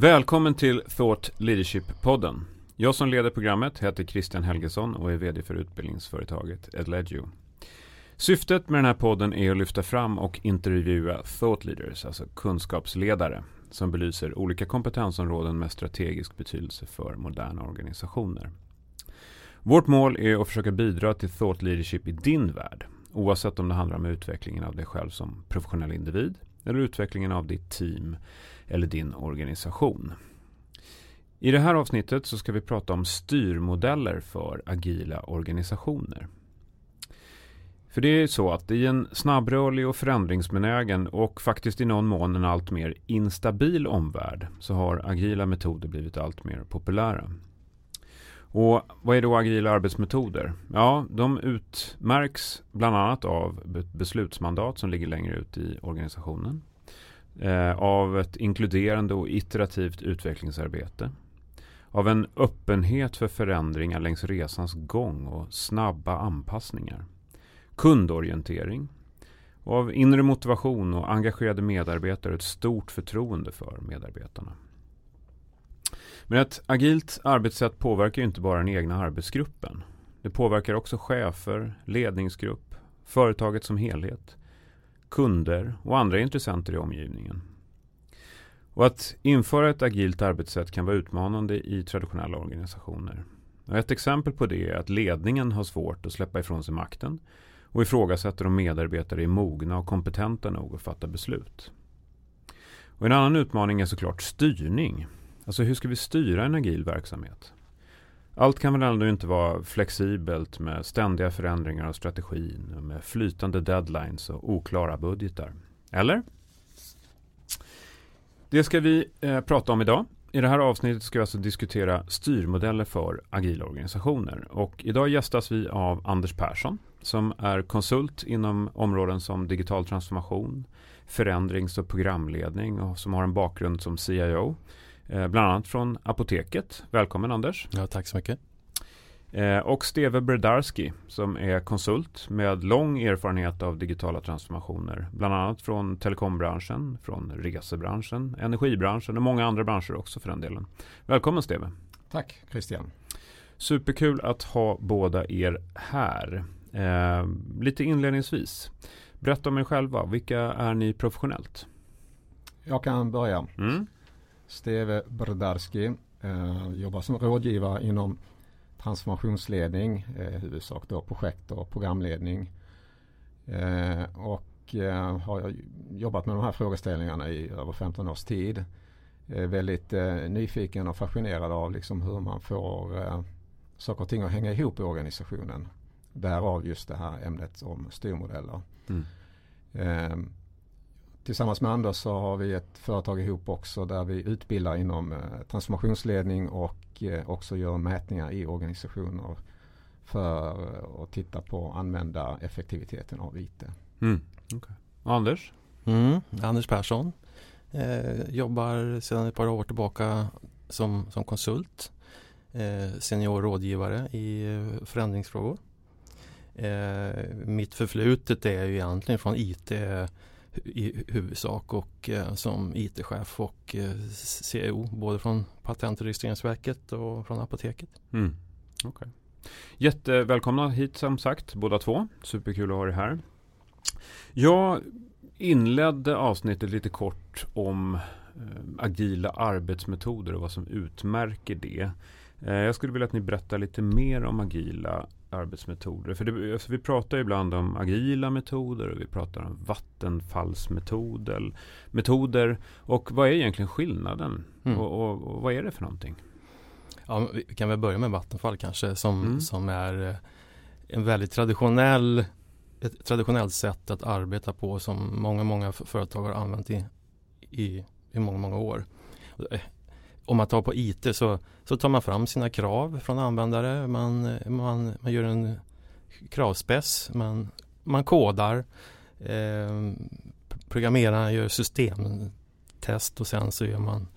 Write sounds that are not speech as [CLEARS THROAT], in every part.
Välkommen till Thought Leadership-podden. Jag som leder programmet heter Christian Helgesson och är vd för utbildningsföretaget Edlegio. Syftet med den här podden är att lyfta fram och intervjua thought leaders, alltså kunskapsledare, som belyser olika kompetensområden med strategisk betydelse för moderna organisationer. Vårt mål är att försöka bidra till thought leadership i din värld, oavsett om det handlar om utvecklingen av dig själv som professionell individ eller utvecklingen av ditt team eller din organisation. I det här avsnittet så ska vi prata om styrmodeller för agila organisationer. För det är så att i en snabbrörlig och förändringsbenägen och faktiskt i någon mån en allt mer instabil omvärld så har agila metoder blivit allt mer populära. Och vad är då agila arbetsmetoder? Ja, de utmärks bland annat av beslutsmandat som ligger längre ut i organisationen. Eh, av ett inkluderande och iterativt utvecklingsarbete. Av en öppenhet för förändringar längs resans gång och snabba anpassningar. Kundorientering. Och av inre motivation och engagerade medarbetare ett stort förtroende för medarbetarna. Men ett agilt arbetssätt påverkar inte bara den egna arbetsgruppen. Det påverkar också chefer, ledningsgrupp, företaget som helhet, kunder och andra intressenter i omgivningen. Och att införa ett agilt arbetssätt kan vara utmanande i traditionella organisationer. Och ett exempel på det är att ledningen har svårt att släppa ifrån sig makten och ifrågasätter om medarbetare är mogna och kompetenta nog att fatta beslut. Och en annan utmaning är såklart styrning. Alltså hur ska vi styra en agil verksamhet? Allt kan väl ändå inte vara flexibelt med ständiga förändringar av strategin med flytande deadlines och oklara budgetar. Eller? Det ska vi eh, prata om idag. I det här avsnittet ska vi alltså diskutera styrmodeller för agila organisationer. Och idag gästas vi av Anders Persson som är konsult inom områden som digital transformation, förändrings och programledning och som har en bakgrund som CIO. Eh, bland annat från Apoteket. Välkommen Anders. Ja, tack så mycket. Eh, och Steve Berdarski som är konsult med lång erfarenhet av digitala transformationer. Bland annat från telekombranschen, från resebranschen, energibranschen och många andra branscher också för den delen. Välkommen Steve. Tack Christian. Superkul att ha båda er här. Eh, lite inledningsvis. Berätta om er själva. Vilka är ni professionellt? Jag kan börja. Mm. Steve Brdarski eh, jobbar som rådgivare inom transformationsledning, eh, huvudsak då projekt och programledning. Eh, och eh, har jobbat med de här frågeställningarna i över 15 års tid. Eh, väldigt eh, nyfiken och fascinerad av liksom hur man får eh, saker och ting att hänga ihop i organisationen. Därav just det här ämnet om styrmodeller. Mm. Eh, tillsammans med Anders så har vi ett företag ihop också där vi utbildar inom eh, transformationsledning och eh, också gör mätningar i organisationer för att titta på använda effektiviteten av IT. Mm, okay. Anders? Mm, Anders Persson. Eh, jobbar sedan ett par år tillbaka som, som konsult. Eh, senior rådgivare i eh, förändringsfrågor. Eh, mitt förflutet är ju egentligen från IT i huvudsak och eh, som IT-chef och eh, CEO både från Patent och registreringsverket och från Apoteket. Mm. Okay. Jättevälkomna hit som sagt båda två. Superkul att ha er här. Jag inledde avsnittet lite kort om eh, agila arbetsmetoder och vad som utmärker det. Eh, jag skulle vilja att ni berättar lite mer om agila arbetsmetoder. För det, alltså vi pratar ibland om agila metoder och vi pratar om vattenfallsmetoder. Metoder. Och vad är egentligen skillnaden? Mm. Och, och, och, vad är det för någonting? Ja, vi kan väl börja med Vattenfall kanske som, mm. som är eh, en väldigt traditionell ett traditionellt sätt att arbeta på som många, många företag har använt i, i, i många, många år. Om man tar på IT så, så tar man fram sina krav från användare. Man, man, man gör en kravspec, man, man kodar. Eh, programmerarna gör systemtest och sen så gör man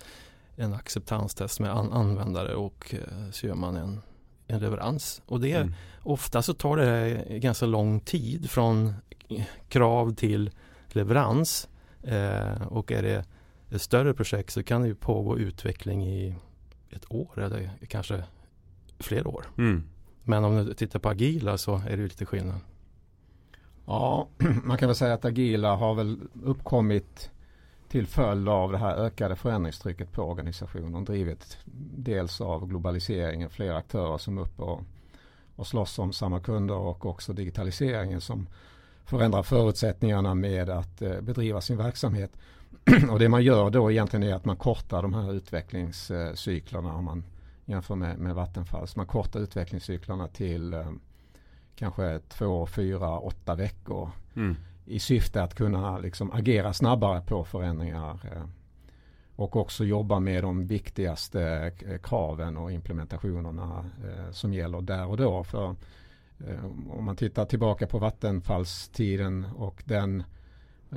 en acceptanstest med an användare och eh, så gör man en, en leverans. Och det mm. ofta så tar det ganska lång tid från krav till leverans. Eh, och är det ett större projekt så kan det ju pågå utveckling i ett år eller kanske fler år. Mm. Men om du tittar på agila så är det lite skillnad. Ja, [CLEARS THROAT] man kan väl säga att agila har väl uppkommit till följd av det här ökade förändringstrycket på organisationen. Drivet dels av globaliseringen, fler aktörer som är uppe och, och slåss om samma kunder och också digitaliseringen som förändrar förutsättningarna med att eh, bedriva sin verksamhet. [CLEARS THROAT] och det man gör då egentligen är att man kortar de här utvecklingscyklerna om man jämför med, med Vattenfall. Så man kortar utvecklingscyklerna till eh, kanske två, fyra, åtta veckor. Mm. I syfte att kunna liksom agera snabbare på förändringar. Eh, och också jobba med de viktigaste eh, kraven och implementationerna eh, som gäller där och då. För eh, om man tittar tillbaka på vattenfallstiden och den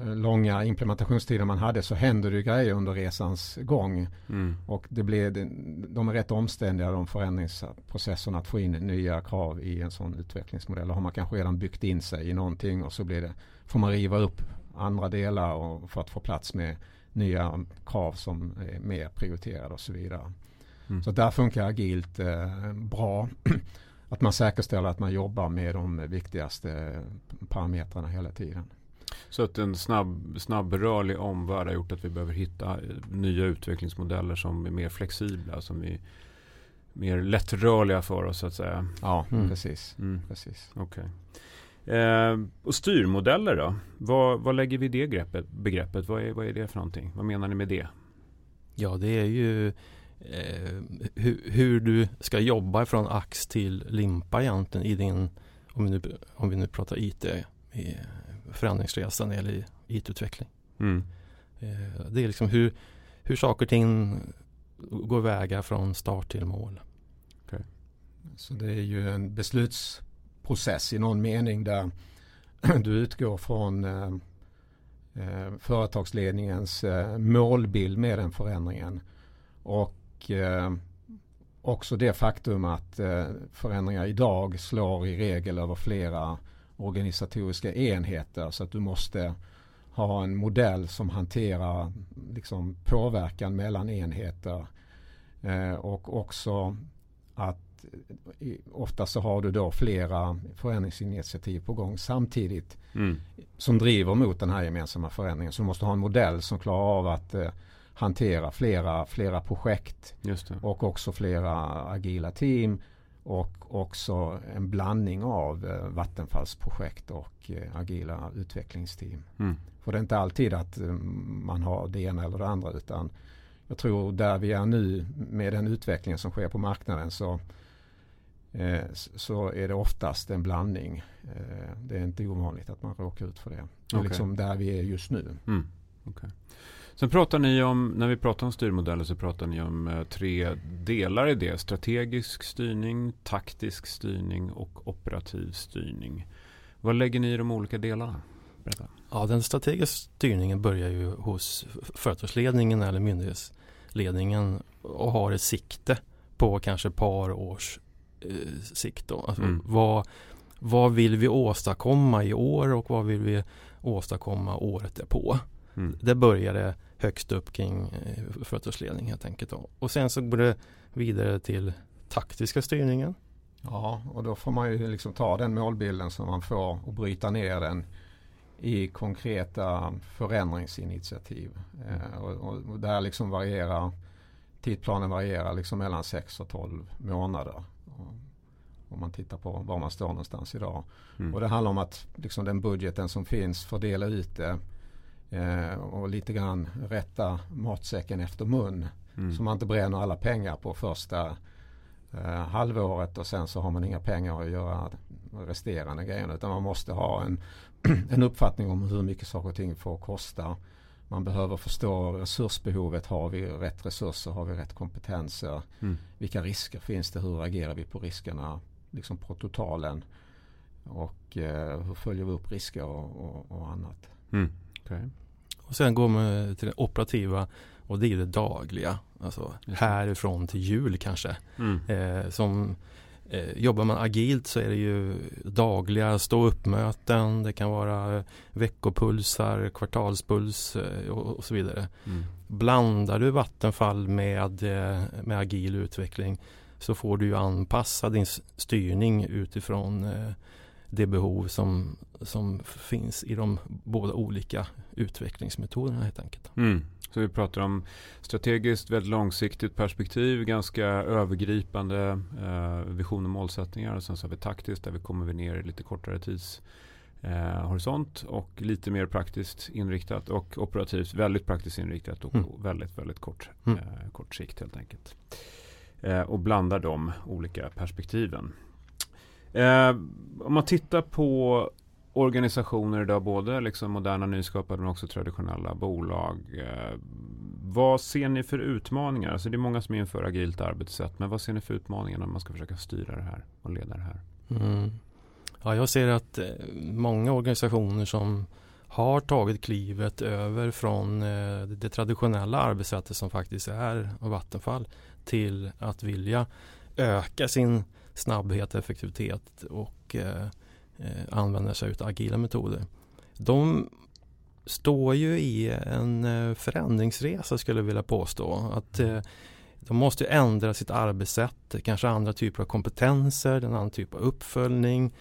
långa implementationstider man hade så händer det grejer under resans gång. Mm. Och det blir, de är rätt omständiga de förändringsprocesserna att få in nya krav i en sån utvecklingsmodell. Då har man kanske redan byggt in sig i någonting och så blir det, får man riva upp andra delar och, för att få plats med nya krav som är mer prioriterade och så vidare. Mm. Så där funkar agilt eh, bra. [CLEARS THROAT] att man säkerställer att man jobbar med de viktigaste parametrarna hela tiden. Så att en snabb, snabbrörlig omvärld har gjort att vi behöver hitta nya utvecklingsmodeller som är mer flexibla, som är mer lättrörliga för oss så att säga. Ja, mm. precis. Mm. precis. Okay. Eh, och styrmodeller då? Vad, vad lägger vi i det greppet, begreppet? Vad är, vad är det för någonting? Vad menar ni med det? Ja, det är ju eh, hur, hur, du ska jobba från ax till limpa egentligen i din, om vi nu, om vi nu pratar IT, i, förändringsresa när det gäller IT-utveckling. Mm. Eh, det är liksom hur, hur saker och ting går vägar från start till mål. Okay. Så det är ju en beslutsprocess i någon mening där [CLEARS THROAT] du utgår från eh, eh, företagsledningens eh, målbild med den förändringen. Och eh, också det faktum att eh, förändringar idag slår i regel över flera organisatoriska enheter så att du måste ha en modell som hanterar liksom, påverkan mellan enheter. Eh, och också att ofta så har du då flera förändringsinitiativ på gång samtidigt mm. som driver mot den här gemensamma förändringen. Så du måste ha en modell som klarar av att eh, hantera flera, flera projekt och också flera agila team och också en blandning av eh, Vattenfalls projekt och eh, agila utvecklingsteam. Mm. För det är inte alltid att eh, man har det ena eller det andra utan jag tror där vi är nu med den utveckling som sker på marknaden så, eh, så är det oftast en blandning. Eh, det är inte ovanligt att man råkar ut för det. Det är okay. liksom där vi är just nu. Mm. Okay. Sen pratar ni om, när vi pratar om styrmodeller så pratar ni om eh, tre delar i det. Strategisk styrning, taktisk styrning och operativ styrning. Vad lägger ni i de olika delarna? Berätta. Ja, den strategiska styrningen börjar ju hos företagsledningen eller myndighetsledningen och har ett sikte på kanske ett par års eh, sikt. Då. Alltså, mm. vad, vad vill vi åstadkomma i år och vad vill vi åstadkomma året därpå? Mm. Det började högst upp kring eh, företagsledning helt enkelt. Då. Och sen så går det vidare till taktiska styrningen. Ja, och då får man ju liksom ta den målbilden som man får och bryta ner den i konkreta förändringsinitiativ. Eh, och, och, där liksom varierar tidplanen varierar liksom mellan 6 och 12 månader. om man tittar på var man står någonstans idag. Mm. Och det handlar om att liksom den budgeten som finns fördela ut det Eh, och lite grann rätta matsäcken efter mun. Mm. Så man inte bränner alla pengar på första eh, halvåret och sen så har man inga pengar att göra resterande grejerna. Utan man måste ha en, [CLEARS THROAT] en uppfattning om hur mycket saker och ting får kosta. Man behöver förstå resursbehovet. Har vi rätt resurser? Har vi rätt kompetenser? Mm. Vilka risker finns det? Hur agerar vi på riskerna liksom på totalen? Och eh, hur följer vi upp risker och, och, och annat? Mm. Okay. Och sen går man till det operativa och det är det dagliga. Alltså härifrån till jul kanske. Mm. Eh, som Eh, jobbar man agilt så är det ju dagliga stå upp-möten, det kan vara veckopulsar, kvartalspuls eh, och, och så vidare. Mm. Blandar du Vattenfall med, eh, med agil utveckling så får du ju anpassa din styrning utifrån eh, det behov som, som finns i de båda olika utvecklingsmetoderna helt enkelt. Mm. Så vi pratar om strategiskt, väldigt långsiktigt perspektiv, ganska övergripande eh, vision och målsättningar. Och sen så har vi taktiskt där vi kommer ner i lite kortare tids eh, horisont och lite mer praktiskt inriktat och operativt väldigt praktiskt inriktat och mm. väldigt, väldigt kort, mm. eh, kort sikt helt enkelt. Eh, och blandar de olika perspektiven. Eh, om man tittar på organisationer idag, både liksom moderna nyskapade men också traditionella bolag. Eh, vad ser ni för utmaningar? Alltså det är många som inför agilt arbetssätt, men vad ser ni för utmaningar när man ska försöka styra det här och leda det här? Mm. Ja, jag ser att eh, många organisationer som har tagit klivet över från eh, det traditionella arbetssättet som faktiskt är Vattenfall till att vilja öka sin snabbhet, effektivitet och eh, eh, använder sig av agila metoder. De står ju i en eh, förändringsresa skulle jag vilja påstå. Att eh, de måste ändra sitt arbetssätt, kanske andra typer av kompetenser, en annan typ av uppföljning.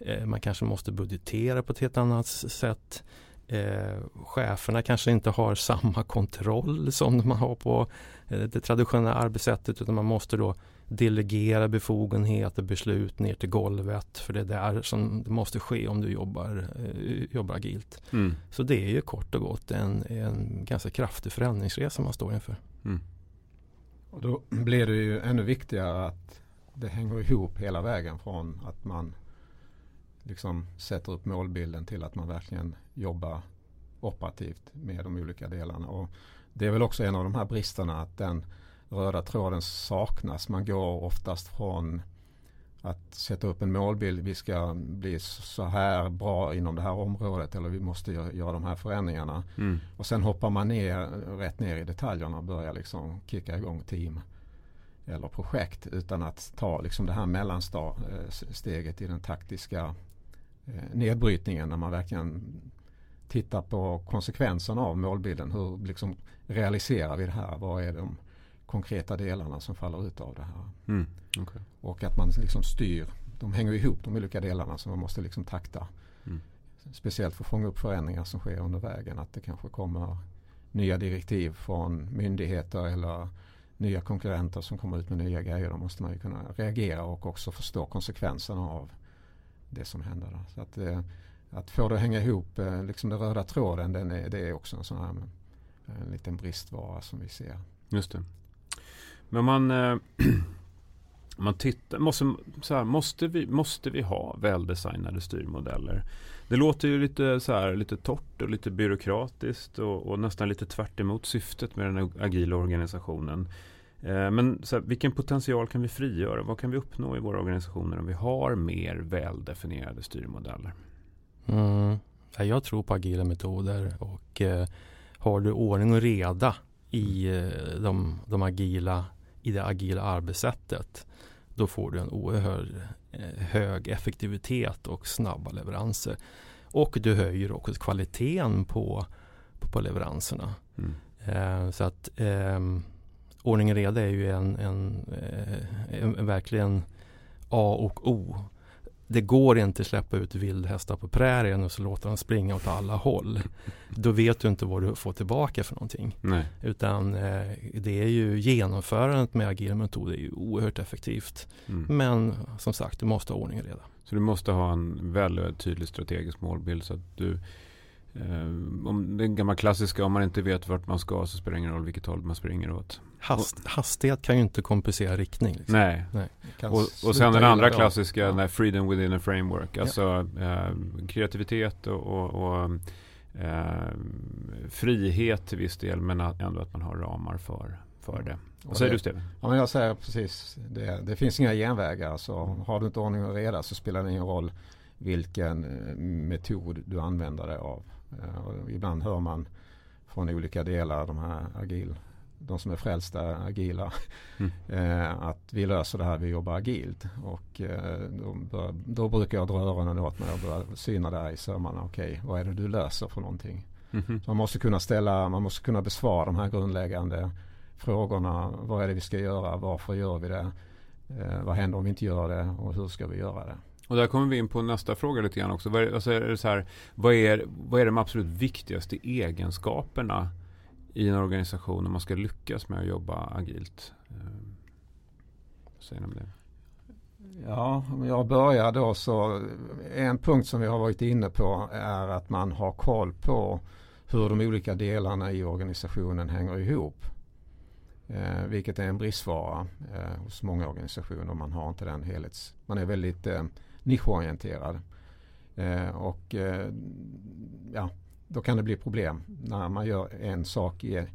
Eh, man kanske måste budgetera på ett helt annat sätt. Eh, cheferna kanske inte har samma kontroll som man har på eh, det traditionella arbetssättet utan man måste då delegera befogenheter, beslut ner till golvet. För det är där som det måste ske om du jobbar, eh, jobbar agilt. Mm. Så det är ju kort och gott en, en ganska kraftig förändringsresa man står inför. Mm. Och då blir det ju ännu viktigare att det hänger ihop hela vägen från att man liksom sätter upp målbilden till att man verkligen jobbar operativt med de olika delarna. Och det är väl också en av de här bristerna att den röda tråden saknas. Man går oftast från att sätta upp en målbild. Vi ska bli så här bra inom det här området eller vi måste göra de här förändringarna. Mm. Och sen hoppar man ner rätt ner i detaljerna och börjar liksom kicka igång team eller projekt utan att ta liksom det här mellansteget i den taktiska eh, nedbrytningen när man verkligen tittar på konsekvenserna av målbilden. Hur liksom realiserar vi det här? Vad är de konkreta delarna som faller ut av det här. Mm, okay. Och att man liksom styr, de hänger ihop de olika delarna så man måste liksom takta. Mm. Speciellt för att fånga upp förändringar som sker under vägen. Att det kanske kommer nya direktiv från myndigheter eller nya konkurrenter som kommer ut med nya grejer. Då måste man ju kunna reagera och också förstå konsekvenserna av det som händer. Då. Så att, eh, att få det att hänga ihop, eh, liksom den röda tråden, den är, det är också en sån här en liten bristvara som vi ser. Just det. Men man, eh, [CLEARS THROAT] man tittar, måste, så här, måste, vi, måste vi ha väldesignade styrmodeller? Det låter ju lite, så här, lite torrt och lite byråkratiskt och, och nästan lite tvärt syftet med den agila organisationen. Eh, men så här, vilken potential kan vi frigöra? Vad kan vi uppnå i våra organisationer om vi har mer väldefinierade styrmodeller? Mm. Jag tror på agila metoder och eh, har du ordning och reda i eh, de, de agila i det agila arbetssättet då får du en oerhört eh, hög effektivitet och snabba leveranser. Och du höjer också kvaliteten på, på, på leveranserna. Mm. Eh, så att eh, ordning och reda är ju en, en, eh, en, en verkligen A och O det går inte att släppa ut vildhästar på prärien och så låta dem springa åt alla håll. Då vet du inte vad du får tillbaka för någonting. Nej. Utan eh, det är ju genomförandet med agila metoder är ju oerhört effektivt. Mm. Men som sagt, du måste ha ordning och reda. Så du måste ha en väldigt tydlig strategisk målbild så att du Eh, om den gamla klassiska, om man inte vet vart man ska så spelar det ingen roll vilket håll man springer åt. Hast, hastighet kan ju inte kompensera riktning. Liksom. Nej. Nej. Och, och sen den andra klassiska, ja. Freedom within a framework. Alltså ja. eh, kreativitet och, och, och eh, frihet till viss del men ändå att man har ramar för, för det. Vad säger det, du Steven? Ja, men jag säger precis det. Det finns inga genvägar. Så har du inte ordning och reda så spelar det ingen roll vilken metod du använder dig av. Eh, och ibland hör man från olika delar, de här agil de som är frälsta agila. Mm. [LAUGHS] Eh, att vi löser det här, vi jobbar agilt. Och eh, då, bör, då, brukar jag dra öronen åt när jag börjar syna där i sömmarna. Okej, okay, vad är det du löser för någonting? Mm. man måste kunna ställa, man måste kunna besvara de här grundläggande frågorna. Vad är det vi ska göra? Varför gör vi det? Vad händer om vi inte gör det? Och hur ska vi göra det? Och där kommer vi in på nästa fråga lite grann också. Vad är, alltså är det så här, vad, är, vad är de absolut viktigaste egenskaperna i en organisation om man ska lyckas med att jobba agilt? Vad säger ni om det? Ja, om jag börjar då så en punkt som vi har varit inne på är att man har koll på hur de olika delarna i organisationen hänger ihop. Eh, vilket är en bristvara eh, hos många organisationer. Man har inte den helhets... Man är väldigt eh, nischorienterad. Eh, och eh, ja, då kan det bli problem när man gör en sak i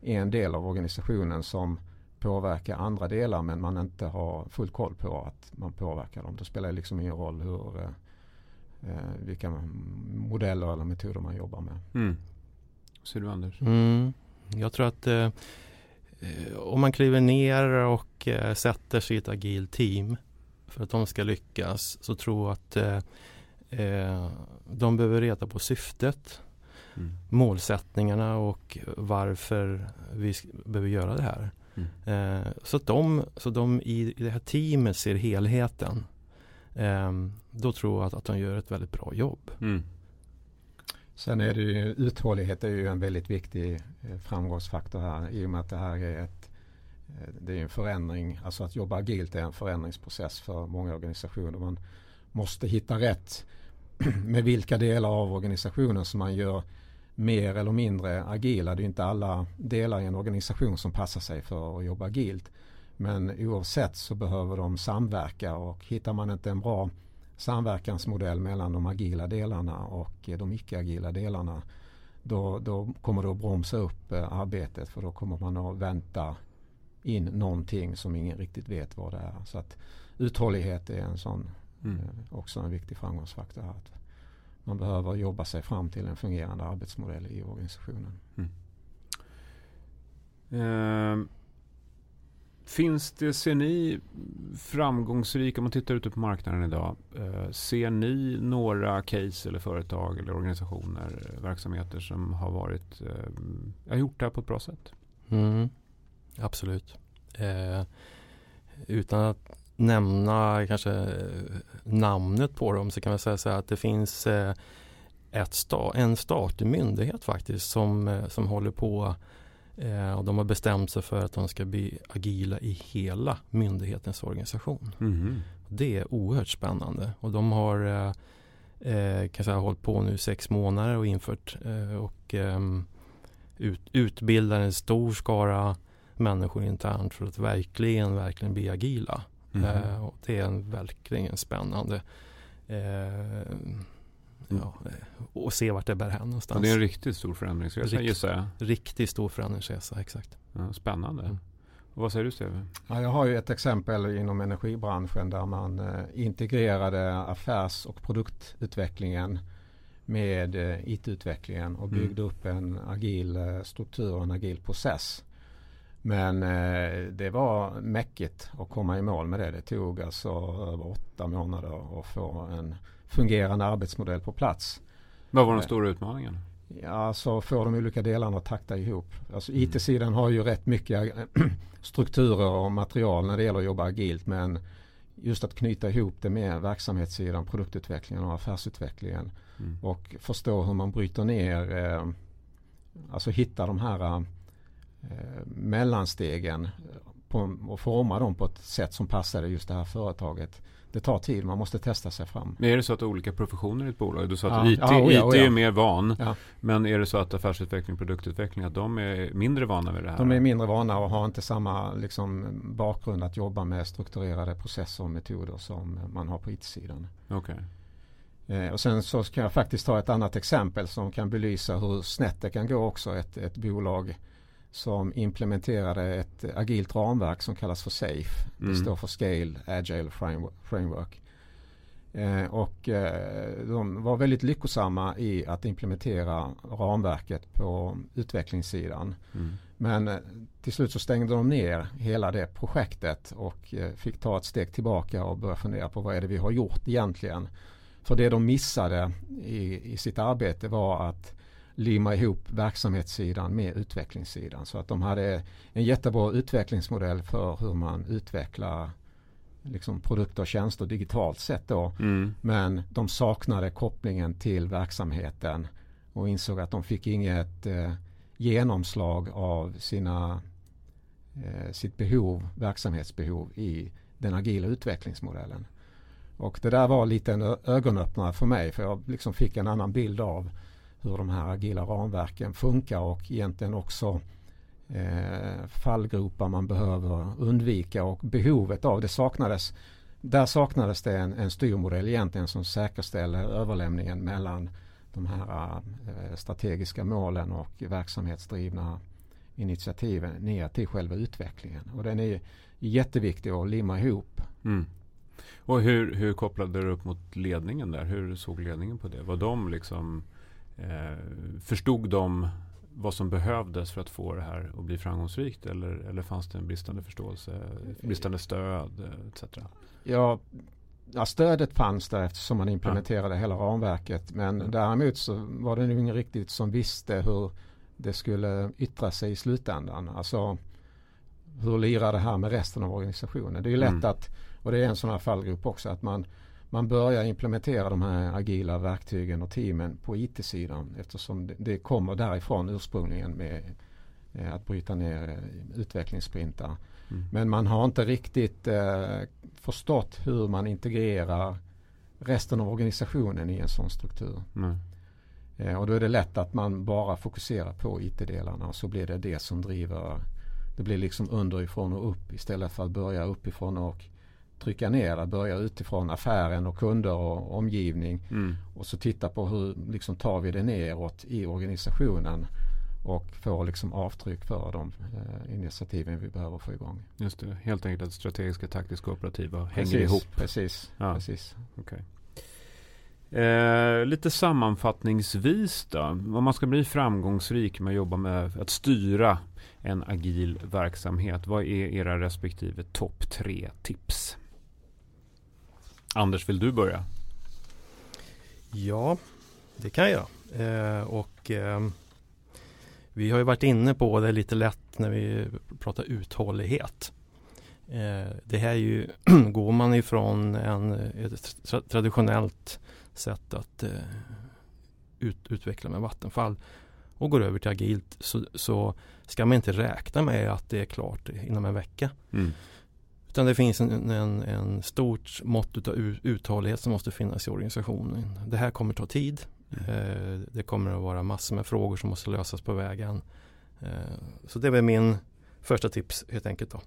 en del av organisationen som påverkar andra delar men man inte har full koll på att man påverkar dem. Då spelar det liksom ingen roll hur, eh, eh vilka modeller eller metoder man jobbar med. Mm. Ser du Anders? Mm. Jag tror att eh, eh, om man kliver ner och eh, sätter sig i ett agilt team för att de ska lyckas så tror jag att eh, de behöver reda på syftet mm. målsättningarna och varför vi behöver göra det här. Mm. Eh, så att de, så de i, i det här teamet ser helheten. Eh, då tror jag att, att de gör ett väldigt bra jobb. Mm. Sen är det ju uthållighet är ju en väldigt viktig eh, framgångsfaktor här i och med att det här är ett eh, Eh, det är en förändring, alltså att jobba agilt är en förändringsprocess för många organisationer. Man måste hitta rätt [CLEARS THROAT] med vilka delar av organisationen som man gör mer eller mindre agila. Det är inte alla delar i en organisation som passar sig för att jobba agilt. Men oavsett så behöver de samverka och hittar man inte en bra samverkansmodell mellan de agila delarna och de icke-agila delarna då, då kommer det att bromsa upp eh, arbetet för då kommer man att vänta in någonting som ingen riktigt vet vad det är. Så att uthållighet är en sån mm. Eh, också en viktig framgångsfaktor. Här. Man behöver jobba sig fram till en fungerande arbetsmodell i organisationen. Mm. Eh, finns det, ser ni framgångsrika, om man tittar ute på marknaden idag, eh, ser ni några case eller företag eller organisationer, eh, verksamheter som har varit, eh, har gjort det här på ett bra sätt? Mm, absolut. Eh, utan att nämna kanske namnet på dem så kan man säga så här att det finns eh, ett sta en statlig myndighet faktiskt som, eh, som håller på eh, och de har bestämt sig för att de ska bli agila i hela myndighetens organisation. Mm. Det är oerhört spännande och de har eh, kanske har hållit på nu sex månader och infört och ut, utbildar en stor skara människor internt för att verkligen, verkligen bli agila. Mm. Eh, och det är en verkligen spännande eh, ja, och se vart det bär hän någonstans. Och det är en riktigt stor förändringsresa Rikt, gissar jag. Riktigt stor förändringsresa, exakt. Ja, spännande. Mm. vad säger du Steve? Ja, jag har ju ett exempel inom energibranschen där man eh, integrerade affärs och produktutvecklingen med eh, IT-utvecklingen och mm. byggde mm. upp en agil eh, struktur och en agil process. Men eh, det var mäckigt att komma i mål med det. Det tog alltså över åtta månader att få en fungerande arbetsmodell på plats. Vad var den eh, stora utmaningen? Ja, alltså få de olika delarna att takta ihop. Alltså mm. IT-sidan har ju rätt mycket [CLEARS THROAT] strukturer och material när det gäller att jobba agilt. Men just att knyta ihop det med verksamhetssidan, produktutvecklingen och affärsutvecklingen. Mm. Och förstå hur man bryter ner, eh, alltså hitta de här Eh, mellanstegen på, och forma dem på ett sätt som passade just det här företaget. Det tar tid, man måste testa sig fram. Men är det så att olika professioner i ett bolag, du sa att ja, IT, ja, oja, oja. IT är mer van, ja. men är det så att affärsutveckling och produktutveckling, att de är mindre vana vid det här? De är mindre vana och har inte samma liksom, bakgrund att jobba med strukturerade processer och metoder som man har på IT-sidan. Okay. Eh, och sen så kan jag faktiskt ta ett annat exempel som kan belysa hur snett det kan gå också. Ett, ett bolag som implementerade ett agilt ramverk som kallas för SAFE. Mm. Det står för Scale Agile Framework. Eh, och eh, de var väldigt lyckosamma i att implementera ramverket på utvecklingssidan. Mm. Men eh, till slut så stängde de ner hela det projektet och fick ta ett steg tillbaka och börja fundera på vad är det vi har gjort egentligen. För det de missade i, i sitt arbete var att limma ihop verksamhetssidan med utvecklingssidan. Så att de hade en jättebra utvecklingsmodell för hur man utvecklar liksom produkter och tjänster digitalt sett då. Mm. Men de saknade kopplingen till verksamheten och insåg att de fick inget eh, genomslag av sina, eh, sitt behov, verksamhetsbehov i den agila utvecklingsmodellen. Och det där var lite en ögonöppnare för mig för jag liksom fick en annan bild av hur de här agila ramverken funkar och egentligen också eh, fallgropar man behöver undvika och behovet av det saknades. Där saknades det en, en styrmodell egentligen som säkerställer överlämningen mellan de här eh, strategiska målen och verksamhetsdrivna initiativen ner till själva utvecklingen. Och den är jätteviktig att limma ihop. Mm. Och hur, hur kopplade du upp mot ledningen där? Hur såg ledningen på det? Var de liksom Förstod de vad som behövdes för att få det här att bli framgångsrikt? Eller, eller fanns det en bristande förståelse, bristande stöd etc? Ja, ja stödet fanns där eftersom man implementerade ja. hela ramverket. Men mm. däremot så var det nog ingen riktigt som visste hur det skulle yttra sig i slutändan. Alltså hur lirar det här med resten av organisationen? Det är ju lätt mm. att, och det är en sån här fallgrop också, att man man börjar implementera de här agila verktygen och teamen på IT-sidan eftersom det, kommer därifrån ursprungligen med eh, att bryta ner eh, utvecklingssprintar. Mm. Men man har inte riktigt eh, förstått hur man integrerar resten av organisationen i en sån struktur. Mm. Eh, och då är det lätt att man bara fokuserar på IT-delarna och så blir det det som driver det blir liksom underifrån och upp istället för att börja uppifrån och trycka ner det, börja utifrån affären och kunder och omgivning. Mm. Och så titta på hur liksom tar vi det neråt i organisationen och får liksom avtryck för de eh, initiativen vi behöver få igång. Just det, helt enkelt att strategiska, taktiska och operativa precis, hänger ihop. Precis, ja. precis. Okay. Eh, lite sammanfattningsvis då. Om man ska bli framgångsrik med att jobba med att styra en agil verksamhet. Vad är era respektive topp tre tips? Anders, vill du börja? Ja, det kan jag. Eh, och eh, vi har ju varit inne på det lite lätt när vi pratar uthållighet. Eh, det här är ju, [CLEARS THROAT] går man ifrån en, ett tra traditionellt sätt att eh, ut, utveckla med Vattenfall och går över till agilt så, så, ska man inte räkna med att det är klart inom en vecka. Mm. Utan det finns en, en, en stort mått av uthållighet som måste finnas i organisationen. Det här kommer ta tid. Eh, det kommer att vara massor med frågor som måste lösas på vägen. Eh, så det är väl min första tips helt enkelt. Då.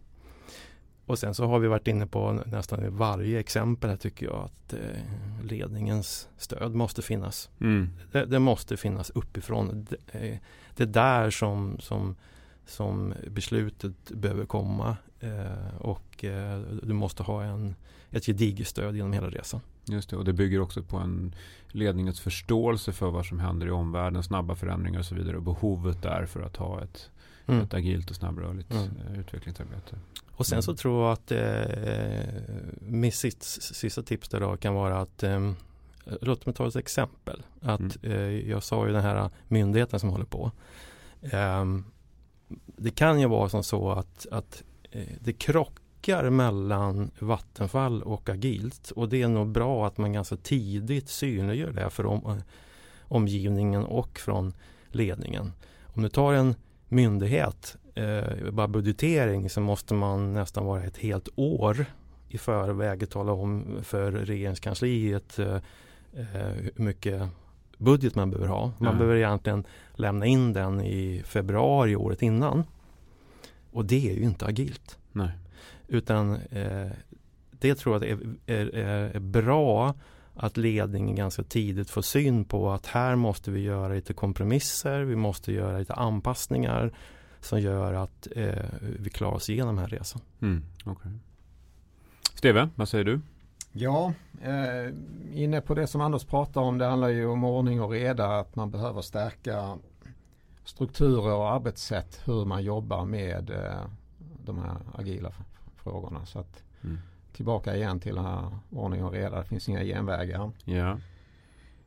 Och sen så har vi varit inne på nästan varje exempel här tycker jag att eh, ledningens stöd måste finnas. Mm. Det, det, måste finnas uppifrån. Det, eh, det är där som, som, som beslutet behöver komma. Eh, och eh, du måste ha en, ett gediget stöd genom hela resan. Just det, och det bygger också på en ledningens förståelse för vad som händer i omvärlden, snabba förändringar och så vidare och behovet där för att ha ett, mm. ett agilt och snabbrörligt mm. Eh, utvecklingsarbete. Och sen så mm. tror jag att eh, mitt sista tips där då kan vara att eh, Låt mig ta ett exempel. Att, mm. eh, jag sa ju den här myndigheten som håller på. Eh, det kan ju vara som så att, att det krockar mellan Vattenfall och agilt och det är nog bra att man ganska tidigt synliggör det för om, eh, omgivningen och från ledningen. Om du tar en myndighet, eh, bara budgetering, så måste man nästan vara ett helt år i förväg tala om för regeringskansliet eh, eh hur mycket budget man behöver ha. Man mm. behöver egentligen lämna in den i februari året innan. Och det är ju inte agilt. Nej. Utan eh, det tror jag är, är, är, bra att ledningen ganska tidigt får syn på att här måste vi göra lite kompromisser, vi måste göra lite anpassningar som gör att eh, vi klarar oss igenom den här resan. Mm, okay. Steve, vad säger du? Ja, eh, inne på det som Anders pratar om. Det handlar ju om ordning och reda. Att man behöver stärka strukturer och arbetssätt. Hur man jobbar med eh, de här agila frågorna. Så att mm. Tillbaka igen till den här ordning och reda. Det finns inga genvägar.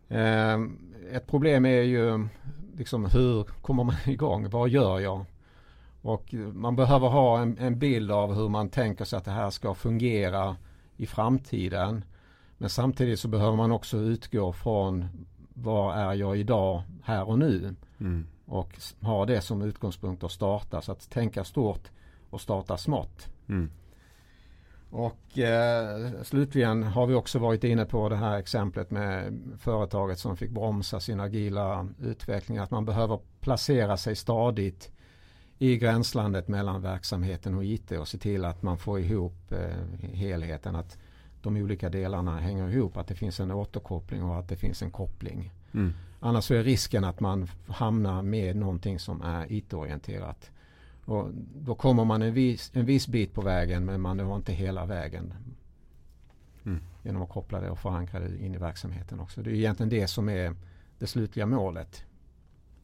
Eh, ett problem är ju liksom hur kommer man [LAUGHS] igång? Vad gör jag? Och man behöver ha en, en bild av hur man tänker sig att det här ska fungera i framtiden. Men samtidigt så behöver man också utgå från vad är jag idag här och nu. Mm. Och ha det som utgångspunkt att starta. Så att tänka stort och starta smått. Mm. Och eh, slutligen har vi också varit inne på det här exemplet med företaget som fick bromsa sin agila utveckling. Att man behöver placera sig stadigt i gränslandet mellan verksamheten och IT och se till att man får ihop eh, helheten. Att de olika delarna hänger ihop. Att det finns en återkoppling och att det finns en koppling. Mm. Annars är risken att man hamnar med någonting som är IT-orienterat. Och då kommer man en viss, en viss bit på vägen men man når inte hela vägen. Mm. Genom att koppla det och förankra det in i verksamheten också. Det är egentligen det som är det slutliga målet.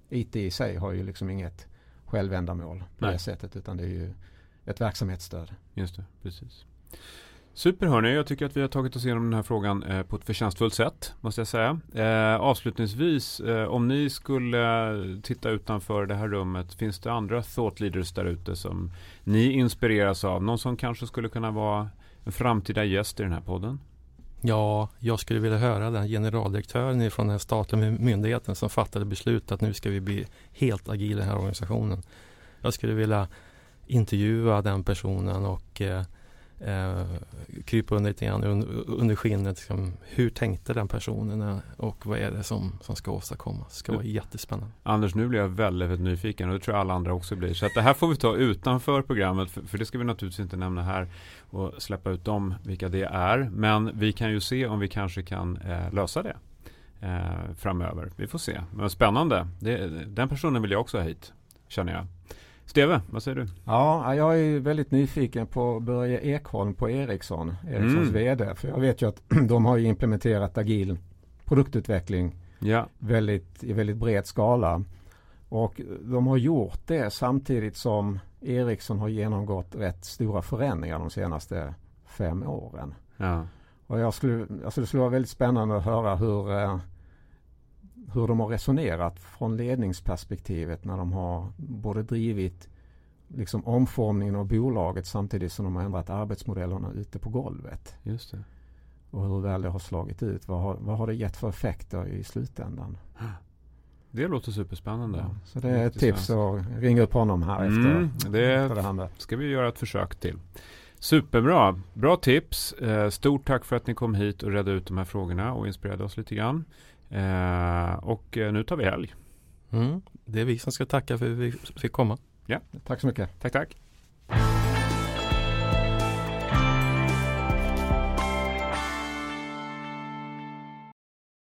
IT i sig har ju liksom inget självändamål på Nej. det sättet utan det är ju ett verksamhetsstöd. Just det, precis. Super hörni, jag tycker att vi har tagit oss igenom den här frågan eh, på ett förtjänstfullt sätt måste jag säga. Eh, avslutningsvis, eh, om ni skulle titta utanför det här rummet, finns det andra thought leaders där ute som ni inspireras av? Någon som kanske skulle kunna vara en framtida gäst i den här podden? Ja, jag skulle vilja höra den generaldirektören från den statliga myndigheten som fattade beslut att nu ska vi bli helt agila i den här organisationen. Jag skulle vilja intervjua den personen och eh, eh, eh, krypa under lite grann under, under skinnet. Liksom, hur tänkte den personen och vad är det som, som ska åstadkommas? Det ska vara jättespännande. Anders, nu blir jag väldigt, väldigt nyfiken och det tror jag alla andra också blir. Så att det här får vi ta utanför programmet för, för det ska vi naturligtvis inte nämna här och släppa ut dem, vilka det är. Men vi kan ju se om vi kanske kan eh, lösa det eh, framöver. Vi får se. Men spännande. Det, den personen vill jag också ha hit, känner jag. Steve, vad säger du? Ja, jag är väldigt nyfiken på Börje Ekholm på Ericsson, Ericssons mm. VD. För jag vet ju att [CLEARS THROAT] de har implementerat agil produktutveckling ja. väldigt, i väldigt bred skala. Och de har gjort det samtidigt som Ericsson har genomgått rätt stora förändringar de senaste fem åren. Ja. Och jag skulle, alltså det skulle vara väldigt spännande att höra hur eh, hur de har resonerat från ledningsperspektivet när de har både drivit liksom omformningen av bolaget samtidigt som de har ändrat arbetsmodellerna ute på golvet. Just det. Och hur väl det har slagit ut. Vad har, vad har det gett för effekter i slutändan? Det låter superspännande. Ja, så det är ett tips att ringa upp honom här mm, efter, det, efter det ska vi göra ett försök till. Superbra. Bra tips. Eh, stort tack för att ni kom hit och redde ut de här frågorna och inspirerade oss lite grann. Eh, och eh, nu tar vi helg. Mm, det är vi som ska tacka för att vi fick komma. Ja. Tack så mycket. Tack, tack.